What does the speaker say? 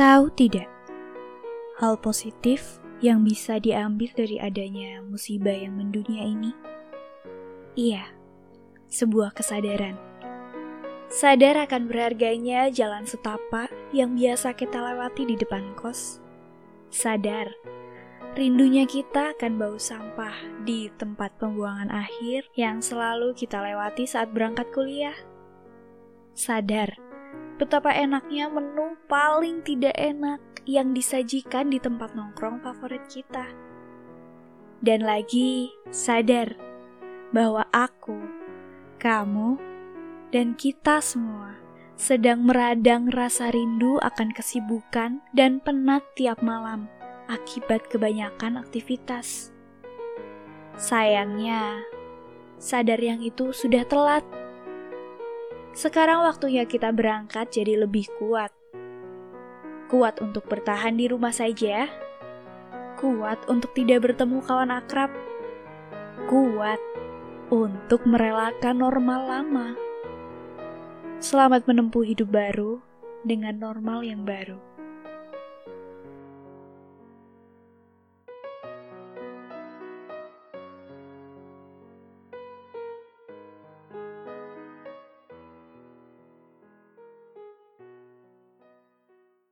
Tahu tidak, hal positif yang bisa diambil dari adanya musibah yang mendunia ini? Iya, sebuah kesadaran. Sadar akan berharganya jalan setapak yang biasa kita lewati di depan kos. Sadar, rindunya kita akan bau sampah di tempat pembuangan akhir yang selalu kita lewati saat berangkat kuliah. Sadar, betapa enaknya menu paling tidak enak yang disajikan di tempat nongkrong favorit kita. Dan lagi sadar bahwa aku, kamu, dan kita semua sedang meradang rasa rindu akan kesibukan dan penat tiap malam akibat kebanyakan aktivitas. Sayangnya, sadar yang itu sudah telat sekarang waktunya kita berangkat jadi lebih kuat. Kuat untuk bertahan di rumah saja. Kuat untuk tidak bertemu kawan akrab. Kuat untuk merelakan normal lama. Selamat menempuh hidup baru dengan normal yang baru.